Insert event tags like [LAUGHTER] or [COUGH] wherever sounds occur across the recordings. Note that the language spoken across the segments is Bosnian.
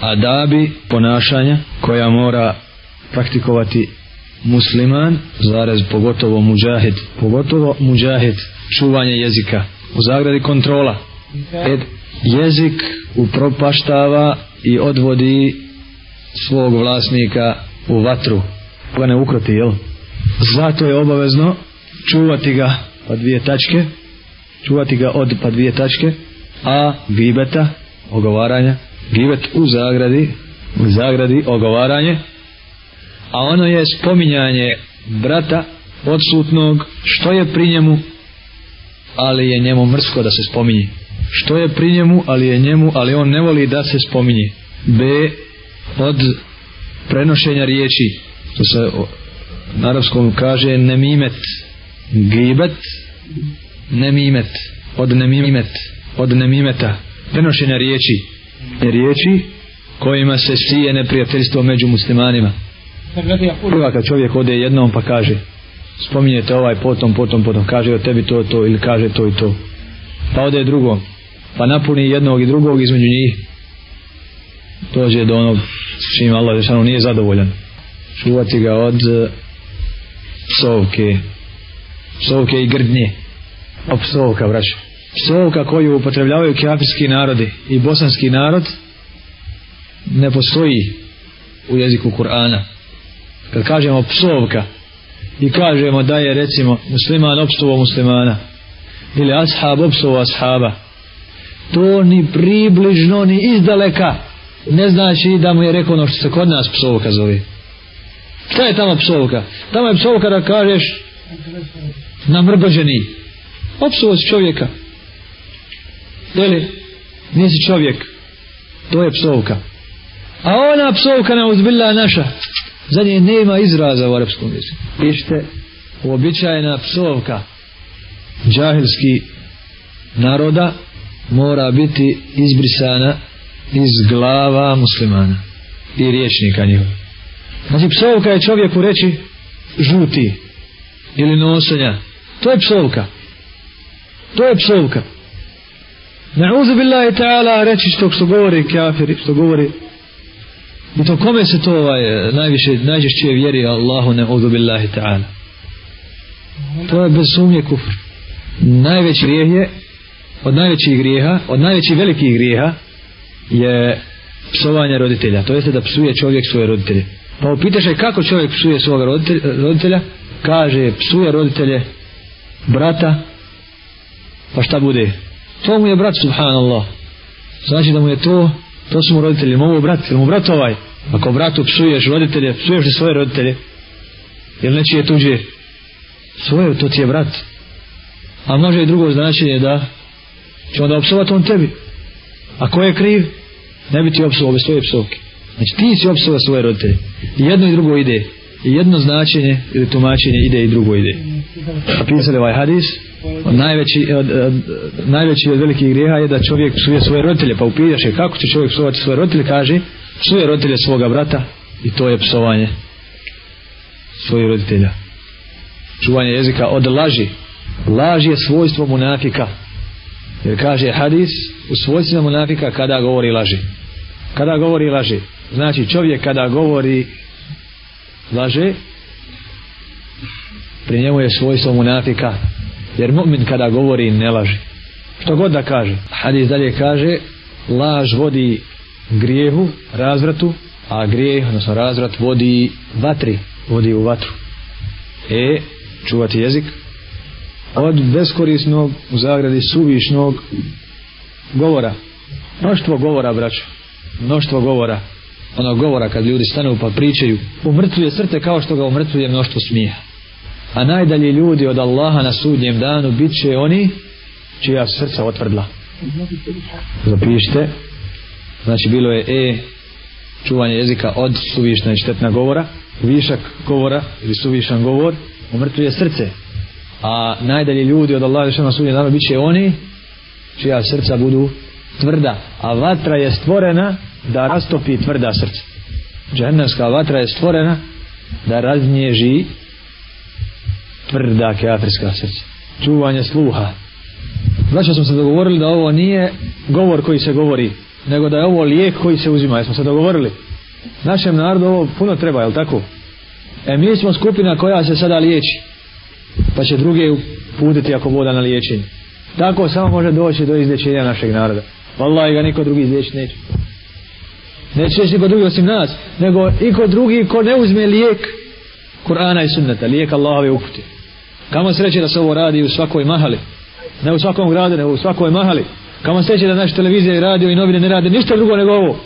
adabi ponašanja koja mora praktikovati musliman, zarez pogotovo muđahid, pogotovo muđahid, čuvanje jezika, u zagradi kontrola. Ed, jezik upropaštava i odvodi svog vlasnika u vatru. Koga ne ukroti, jel? Zato je obavezno čuvati ga pa dvije tačke, čuvati ga od pa dvije tačke, a bibeta, ogovaranja, givet u zagradi u zagradi ogovaranje a ono je spominjanje brata odsutnog što je pri njemu ali je njemu mrsko da se spominje što je pri njemu ali je njemu ali on ne voli da se spominje b od prenošenja riječi to se na arapskom kaže nemimet gibet nemimet od nemimet od nemimeta prenošenja riječi riječi kojima se sije neprijateljstvo među muslimanima. Prva kad čovjek ode jednom pa kaže spominjete ovaj potom, potom, potom kaže o tebi to, to ili kaže to i to pa ode drugom pa napuni jednog i drugog između njih dođe do onog s čim Allah rešano nije zadovoljan čuvati ga od e, psovke psovke i grdnje o psovka vraća psovka koju upotrebljavaju kafirski narodi i bosanski narod ne postoji u jeziku Kur'ana kad kažemo psovka i kažemo da je recimo musliman obstovo muslimana ili ashab obstovo ashaba to ni približno ni izdaleka ne znači da mu je rekao ono što se kod nas psovka zove šta je tamo psovka tamo je psovka da kažeš namrbaženi obstovo čovjeka dole, nisi čovjek. To je psovka. A ona psovka na uzbilja naša. Za nje nema izraza u arapskom jeziku. Ište, uobičajena psovka džahilski naroda mora biti izbrisana iz glava muslimana i riječnika njega. Znači psovka je čovjeku reći žuti ili nosanja. To je psovka. To je psovka. Na'uzu billahi ta'ala reći što što govori kafiri, što govori i to kome se to ovaj, najviše, najžešće vjeri Allahu na'uzu billahi ta'ala. To je bez sumnje kufr. Najveći grijeh je od najvećih grijeha, od najvećih velikih grijeha je psovanje roditelja. To jeste da psuje čovjek svoje roditelje. Pa upitaš je kako čovjek psuje svoga roditelja? Kaže, psuje roditelje brata, pa šta bude? Pa šta bude? to mu je brat subhanallah znači da mu je to to su mu roditelji, mu ovo brat, mu brat ovaj ako bratu psuješ roditelje psuješ i svoje roditelje jer neći je tuđe svoje, to ti je brat a može i drugo značenje da će onda opsovat on tebi a ko je kriv, ne bi ti opsovao bez tvoje psovke znači ti si opsovao svoje roditelje jedno i drugo ideje jedno značenje ili tumačenje ide i drugo ide. A pisali ovaj hadis, od najveći, od, od, od, najveći od velikih grijeha je da čovjek psuje svoje roditelje, pa upijaš je kako će čovjek psovati svoje roditelje, kaže, psuje roditelje svoga brata i to je psovanje svojih roditelja. Čuvanje jezika od laži. Laž je svojstvo munafika. Jer kaže hadis, u svojstvima munafika kada govori laži. Kada govori laži. Znači čovjek kada govori laže pri njemu je svojstvo munafika jer mu'min kada govori ne laži što god da kaže hadis dalje kaže laž vodi grijehu razvratu a grijeh odnosno razvrat vodi vatri vodi u vatru e čuvati jezik od beskorisnog u zagradi suvišnog govora mnoštvo govora braćo mnoštvo govora onog govora kad ljudi stanu pa pričaju, umrtvuje srte kao što ga umrtvuje mnoštvo smijeha. A najdalje ljudi od Allaha na sudnjem danu bit će oni čija su srca otvrdla. Zapišite. Znači bilo je E, čuvanje jezika od suvišna i štetna govora, višak govora ili suvišan govor, umrtvuje srce. A najdalje ljudi od Allaha na sudnjem danu bit će oni čija srca budu tvrda, a vatra je stvorena da rastopi tvrda srca. Džennemska vatra je stvorena da raznježi tvrda keafirska srca. Čuvanje sluha. Znači smo se dogovorili da ovo nije govor koji se govori, nego da je ovo lijek koji se uzima. Jesmo se dogovorili. Našem narodu ovo puno treba, jel tako? E mi smo skupina koja se sada liječi. Pa će druge uputiti ako voda na liječenje. Tako samo može doći do izlječenja našeg naroda. Wallahi ga niko drugi izliječiti neće. Neće niko drugi osim nas, nego iko drugi ko ne uzme lijek Kur'ana i sunneta, lijek Allahove ukute. Kamo sreće da se ovo radi u svakoj mahali. Ne u svakom gradu, nego u svakoj mahali. Kamo sreće da naše televizije i radio i novine ne rade ništa drugo nego ovo.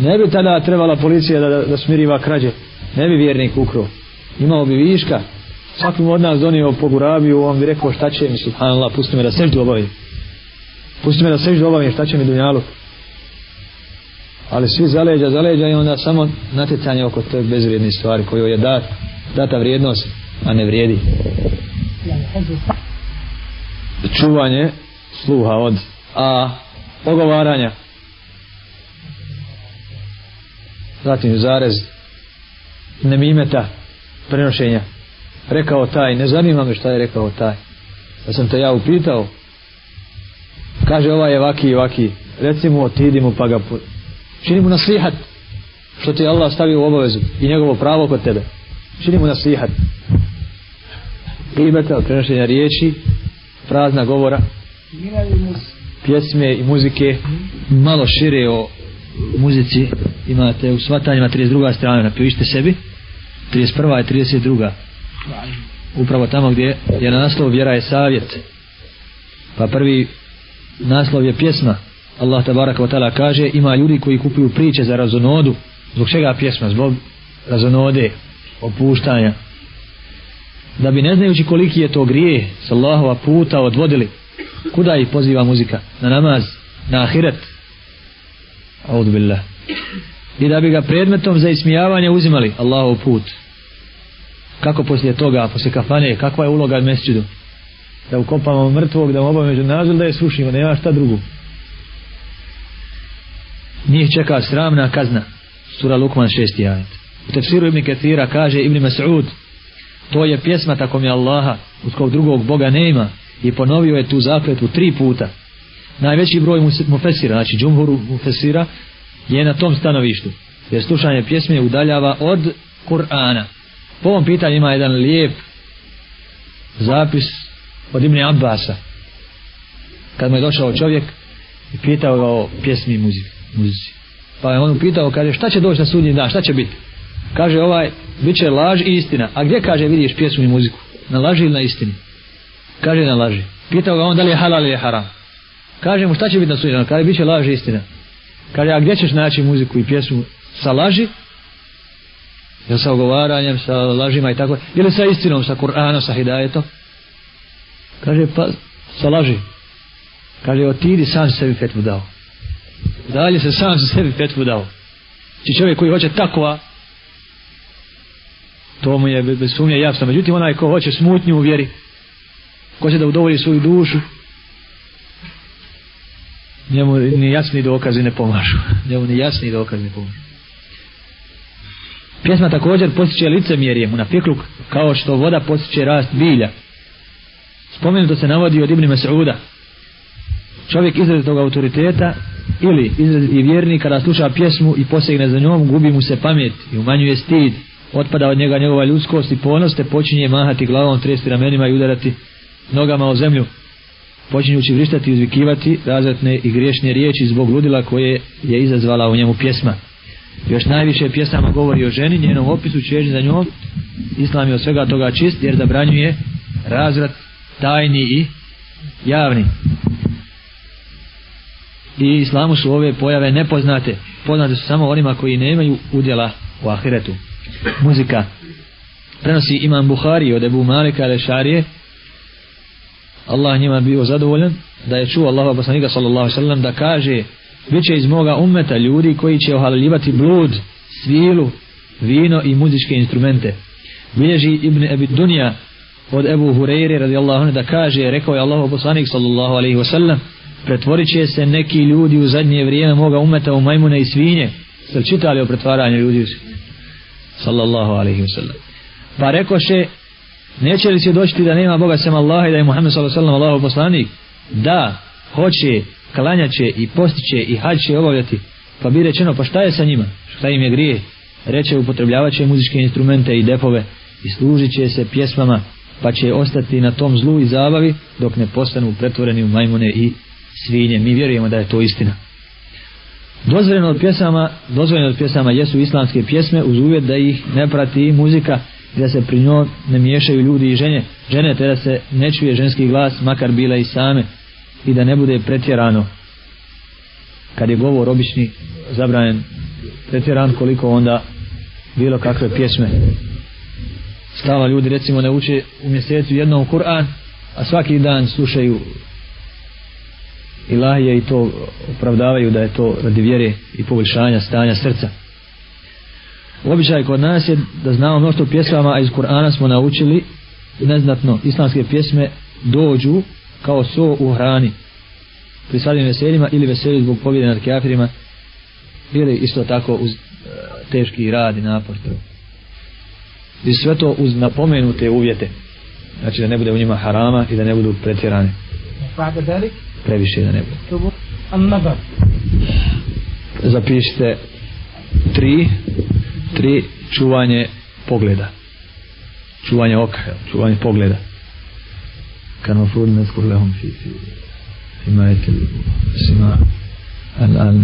Ne bi tada trebala policija da, da, da smiriva krađe. Ne bi vjernik ukro. Imao bi viška. Svakim od nas donio pogurabiju, on bi rekao šta će mi subhanallah, pusti me da seždu obavim. Pusti me da sežda obavim, šta će mi dunjaluk? Ali svi zaleđa, zaleđa i onda samo natjecanje oko te bezvrijedne stvari koju je dat, data vrijednost, a ne vrijedi. Čuvanje sluha od a ogovaranja zatim zarez nemimeta prenošenja rekao taj, ne zanima me šta je rekao taj da sam te ja upitao kaže ovaj je vaki i vaki reci mu otidi mu pa ga put. čini mu nasihat što ti Allah stavio u obavezu i njegovo pravo kod tebe čini mu nasihat ribete od prenošenja riječi prazna govora pjesme i muzike malo šire o muzici imate u svatanjima 32. strana napivište sebi 31. i 32. upravo tamo gdje je na naslov vjera je savjet pa prvi naslov je pjesma Allah tabarak wa ta'ala kaže ima ljudi koji kupuju priče za razonodu zbog čega pjesma? zbog razonode, opuštanja da bi ne znajući koliki je to grije s Allahova puta odvodili kuda ih poziva muzika? na namaz, na ahiret audubillah i da bi ga predmetom za ismijavanje uzimali Allahov put kako poslije toga, poslije kafane kakva je uloga u mesečidu da ukopamo mrtvog, da mu obavimo ženazu, da je srušimo, nema šta drugo. Nije čeka sramna kazna, sura Lukman 6. ajet. U tefsiru Ibn Ketira kaže Ibn Mas'ud, to je pjesma tako mi Allaha, uz kog drugog Boga nema, i ponovio je tu zakletu tri puta. Najveći broj mufesira, znači džumhuru mufesira, je na tom stanovištu, jer slušanje pjesme udaljava od Kur'ana. Po ovom pitanju ima jedan lijep zapis od Ibn Abbasa kad mu je došao čovjek i pitao ga o pjesmi i muzici, muzici. pa je on pitao kaže šta će doći na sudnji dan šta će biti kaže ovaj bit će laž i istina a gdje kaže vidiš pjesmu i muziku na laži ili na istini kaže na laži pitao ga on da li je halal ili je haram kaže mu šta će biti na sudnji dan kaže bit će laž i istina kaže a gdje ćeš naći muziku i pjesmu sa laži ili sa ogovaranjem, sa lažima i tako, ili sa istinom, sa Kur'anom, sa Hidajetom, kaže pa se laži kaže otidi sam se sebi fetvu dao dalje se sam se sebi fetvu dao či čovjek koji hoće takva to mu je bez sumnje jasno međutim onaj ko hoće smutnju u vjeri ko će da udovolji svoju dušu njemu ni jasni dokazi ne pomažu [LAUGHS] njemu ni jasni dokazi ne pomažu pjesma također posjeće lice mjerijem na pikluk kao što voda posjeće rast bilja spomenuto se navodi od Ibn Mas'uda čovjek izrazitog autoriteta ili izraziti vjernik kada sluša pjesmu i posegne za njom gubi mu se pamet i umanjuje stid otpada od njega njegova ljudskost i ponos te počinje mahati glavom tresti ramenima i udarati nogama o zemlju počinjući vrištati i uzvikivati razvratne i griješne riječi zbog ludila koje je izazvala u njemu pjesma još najviše pjesama govori o ženi njenom opisu čeži za njom islam je od svega toga čist jer zabranjuje razvrat tajni i javni. I islamu su ove pojave nepoznate. Poznate su samo onima koji nemaju udjela u ahiretu. Muzika. Prenosi imam Buhari od Ebu Malika Lešarije. Allah njima bio zadovoljan da je čuo Allaha poslanika sallallahu alejhi ve sellem da kaže bit će iz moga ummeta ljudi koji će ohalaljivati blud, svilu, vino i muzičke instrumente. Bilježi Ibn Abi Dunja od Ebu Hureyre radijallahu anhu da kaže, rekao je Allahu poslanik sallallahu alaihi wasallam, pretvorit će se neki ljudi u zadnje vrijeme moga umeta u majmune i svinje. Ste li čitali o pretvaranju ljudi u svinje? Sallallahu alaihi wasallam. Pa rekoše, neće li se doći da nema Boga sem Allaha i da je Muhammed sallallahu alaihi wasallam poslanik? Da, hoće, klanjaće i postiće i hađće obavljati. Pa bi rečeno, pa šta je sa njima? Šta im je grije? Reče, upotrebljavaće muzičke instrumente i depove i služit će se pjesmama pa će ostati na tom zlu i zabavi dok ne postanu pretvoreni u majmune i svinje. Mi vjerujemo da je to istina. Dozvoljeno od pjesama, dozvoljeno od pjesama jesu islamske pjesme uz uvjet da ih ne prati i muzika i da se pri njoj ne miješaju ljudi i žene, žene te da se ne čuje ženski glas makar bila i same i da ne bude pretjerano kad je govor obični zabranjen pretjeran koliko onda bilo kakve pjesme stala ljudi recimo ne uče u mjesecu jednom Kur'an a svaki dan slušaju ilahije i to opravdavaju da je to radi vjere i poboljšanja stanja srca običaj kod nas je da znamo mnošto pjesama a iz Kur'ana smo naučili neznatno islamske pjesme dođu kao so u hrani pri sadim veselima ili veseli zbog pobjede nad kafirima ili isto tako uz e, teški rad i napor prvo i sve to uz napomenute uvjete znači da ne bude u njima harama i da ne budu pretjerane previše da ne bude zapišite tri tri čuvanje pogleda čuvanje oka čuvanje pogleda kanu furu neskur lehom fi fi ima etil sima al al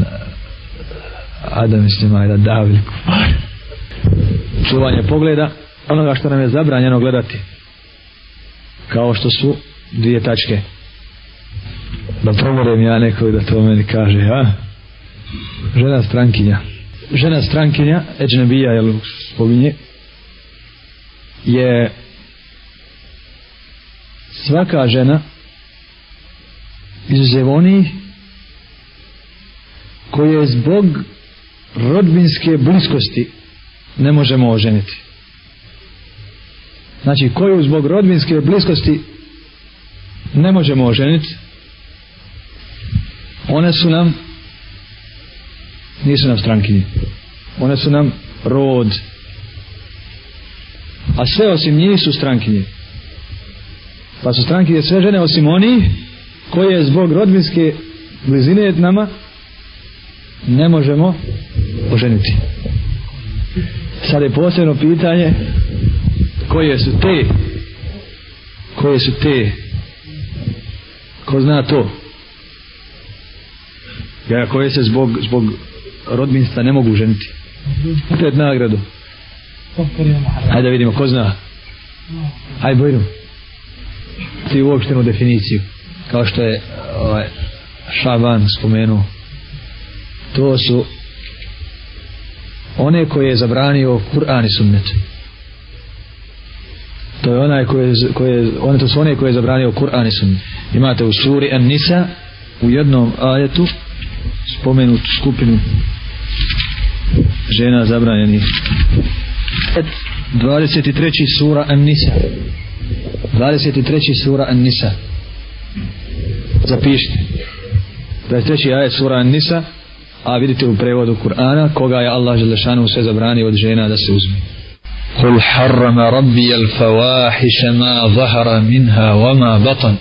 adam istima ila davil kufar čuvanje pogleda onoga što nam je zabranjeno gledati kao što su dvije tačke da pomorem ja nekoj da to meni kaže a? žena strankinja žena strankinja Eđnebija jel spominje je svaka žena izuzev oni koje zbog rodbinske bliskosti ne možemo oženiti znači koju zbog rodbinske bliskosti ne možemo oženiti one su nam nisu nam strankinje one su nam rod a sve osim njih su strankinje pa su strankinje sve žene osim oni koje zbog rodbinske blizine nama ne možemo oženiti sad je posebno pitanje koje su te koje su te ko zna to ja koje se zbog, zbog rodbinstva ne mogu ženiti te nagradu hajde da vidimo ko zna hajde bojim ti uopštenu definiciju kao što je ovaj, Šaban spomenuo to su one koje je zabranio Kur'an i Sunnet to je onaj koje, koje, one to su one koje je zabranio Kur'an i imate u suri An-Nisa u jednom ajetu spomenut skupinu žena zabranjenih 23. sura An-Nisa 23. sura An-Nisa zapišite 23. ajet sura An-Nisa a vidite u prevodu Kur'ana koga je Allah Želešanu sve zabranio od žena da se uzme قل حرم ربي الفواحش ما ظهر منها وما بطن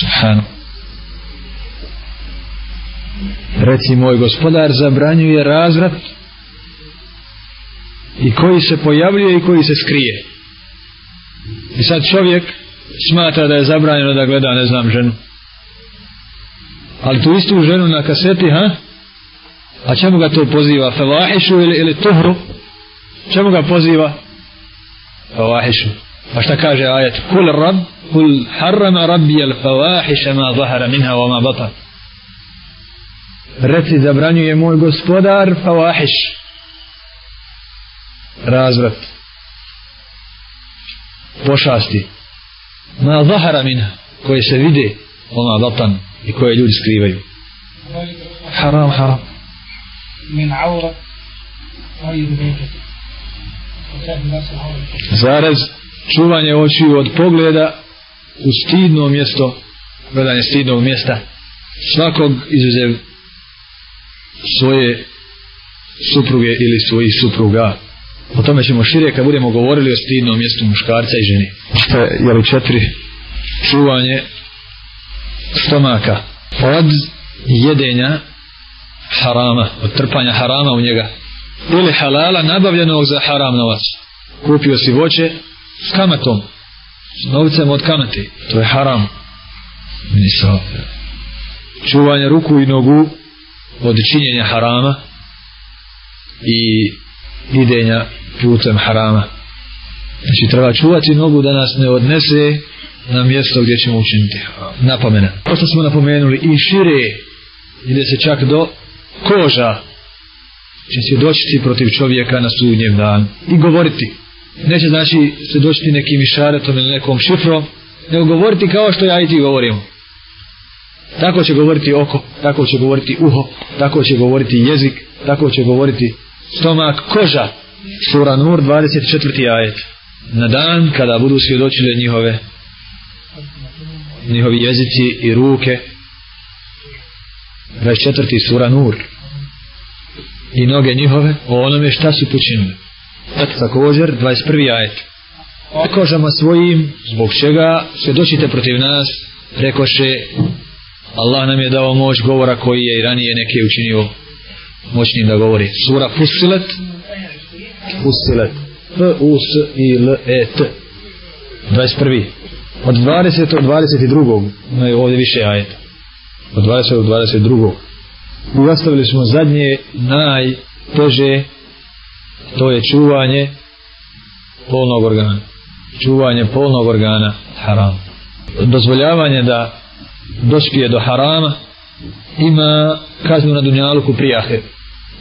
سبحانه Reci moj gospodar zabranjuje razvrat i koji se pojavljuje i koji se skrije. I sad čovjek smatra da je zabranjeno da gleda ne znam ženu. Ali tu istu ženu na kaseti, ha? A čemu ga to poziva? Fevahišu ili, ili tuhru? Čemu ga poziva? Fevahišu. Pa šta kaže ajet? Kul rab, kul harrama rabbi al fevahiša ma zahara minha wa ma bata. Reci, zabranjuje moj gospodar fevahiš. Razvrat. Pošasti. Ma zahara minha, koje se vide, ona batan i koje ljudi skrivaju. Haram, haram min aura ayyub bayt zaraz čuvanje očiju od pogleda u stidno mjesto gledanje stidnog mjesta svakog izuzev svoje supruge ili svojih supruga o tome ćemo šire kad budemo govorili o stidnom mjestu muškarca i ženi što je li četiri čuvanje stomaka od jedenja harama, od trpanja harama u njega. Ili halala nabavljenog za haram novac. Kupio si voće s kamatom, s novcem od kamate. To je haram. Nisao. Čuvanje ruku i nogu od činjenja harama i idenja putem harama. Znači treba čuvati nogu da nas ne odnese na mjesto gdje ćemo učiniti napomena. Ovo što smo napomenuli i šire ide se čak do koža će se doći protiv čovjeka na sudnjem dan i govoriti. Neće znači se doći nekim išaretom ili nekom šifrom, nego govoriti kao što ja i ti govorim. Tako će govoriti oko, tako će govoriti uho, tako će govoriti jezik, tako će govoriti stomak, koža. Sura Nur 24. ajet. Na dan kada budu svjedočile njihove njihovi jezici i ruke 24. sura Nur 24 i noge njihove o onome šta su počinili. Tako također 21. ajet. Kožama svojim, zbog čega svjedočite protiv nas, rekoše Allah nam je dao moć govora koji je i ranije neke učinio moćnim da govori. Sura Fusilet Fusilet F U S I L E T 21. Od 20. do 22. Ne, ovdje više ajeta. Od 20. do 22 i ostavili smo zadnje najteže to je čuvanje polnog organa čuvanje polnog organa haram dozvoljavanje da dospije do harama ima kaznu na dunjaluku prijahe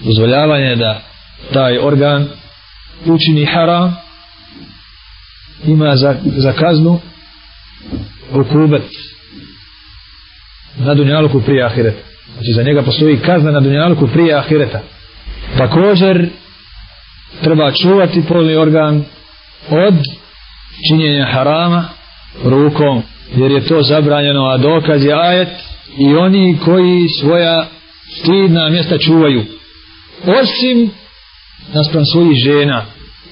dozvoljavanje da taj organ učini haram ima za, za kaznu ukubet na dunjaluku prije ahireta. Znači za njega postoji kazna na dunjalku prije ahireta. Također treba čuvati polni organ od činjenja harama rukom, jer je to zabranjeno, a dokaz je ajet i oni koji svoja stidna mjesta čuvaju. Osim naspram svojih žena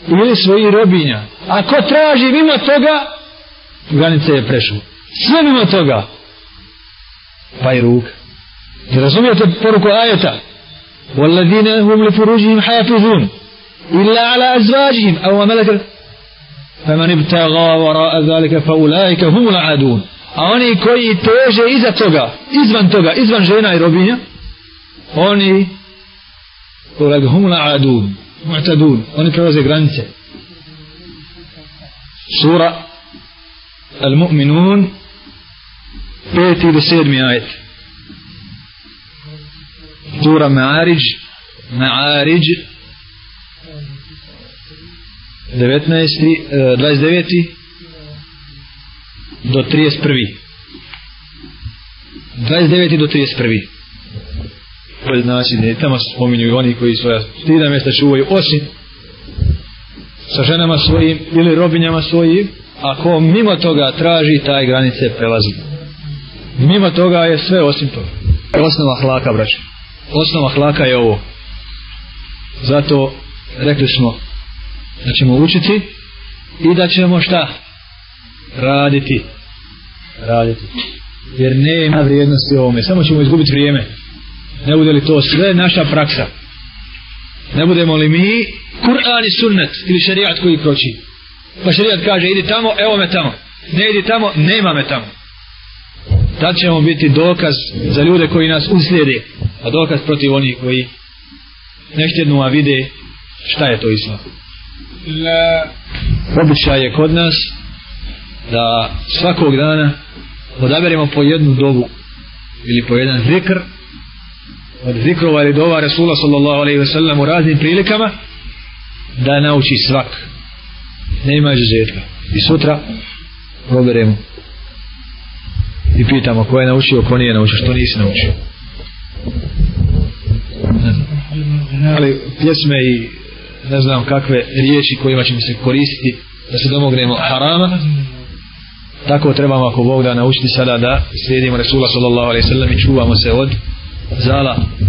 ili svojih robinja. Ako traži mimo toga, granice je prešu. Sve mimo toga. Pa i ruka. razumijete poruku ajeta hum li furujihim وَالَّذِينَ هُمْ لِفُرُوجِهِمْ حَافِظُونَ إِلَّا عَلَى أَزْوَاجِهِمْ أَوْ مَلَكَ فَمَنِ ابْتَغَى fa ذَلِكَ hum la adun A oni koji teže iza toga, izvan toga, izvan žena i robinja, oni hum la adun mu'tadun, oni prelaze granice. Sura Al-Mu'minun 5. do 7. ajet. Abdura Ma'arij Ma'arij 19. 29. do 31. 29. do 31. To znači da tamo se spominju oni koji svoja stida mjesta čuvaju osim sa ženama svojim ili robinjama svojim ako mimo toga traži taj granice prelazi mimo toga je sve osim toga osnova hlaka braća osnova hlaka je ovo zato rekli smo da ćemo učiti i da ćemo šta raditi raditi jer nema vrijednosti ovome samo ćemo izgubiti vrijeme ne bude li to sve naša praksa ne budemo li mi Kur'an i sunnet ili šarijat koji kroči pa šarijat kaže idi tamo evo me tamo ne idi tamo nema me tamo tad ćemo biti dokaz za ljude koji nas uslijedi a dokaz protiv onih koji neštjednu, a vide šta je to islam. La... Običaj je kod nas da svakog dana odaberemo po jednu dobu ili po jedan zikr od zikrova ili dova Rasula sallallahu alaihi wasallam u raznim prilikama da nauči svak ne ima žezetka i sutra proberemo i pitamo ko je naučio, ko nije naučio, što nisi naučio ali pjesme i ne znam kakve riječi kojima ćemo se koristiti da se domognemo harama tako trebamo ako Bog da naučiti sada da slijedimo Resula sallallahu alaihi sallam i čuvamo se od zala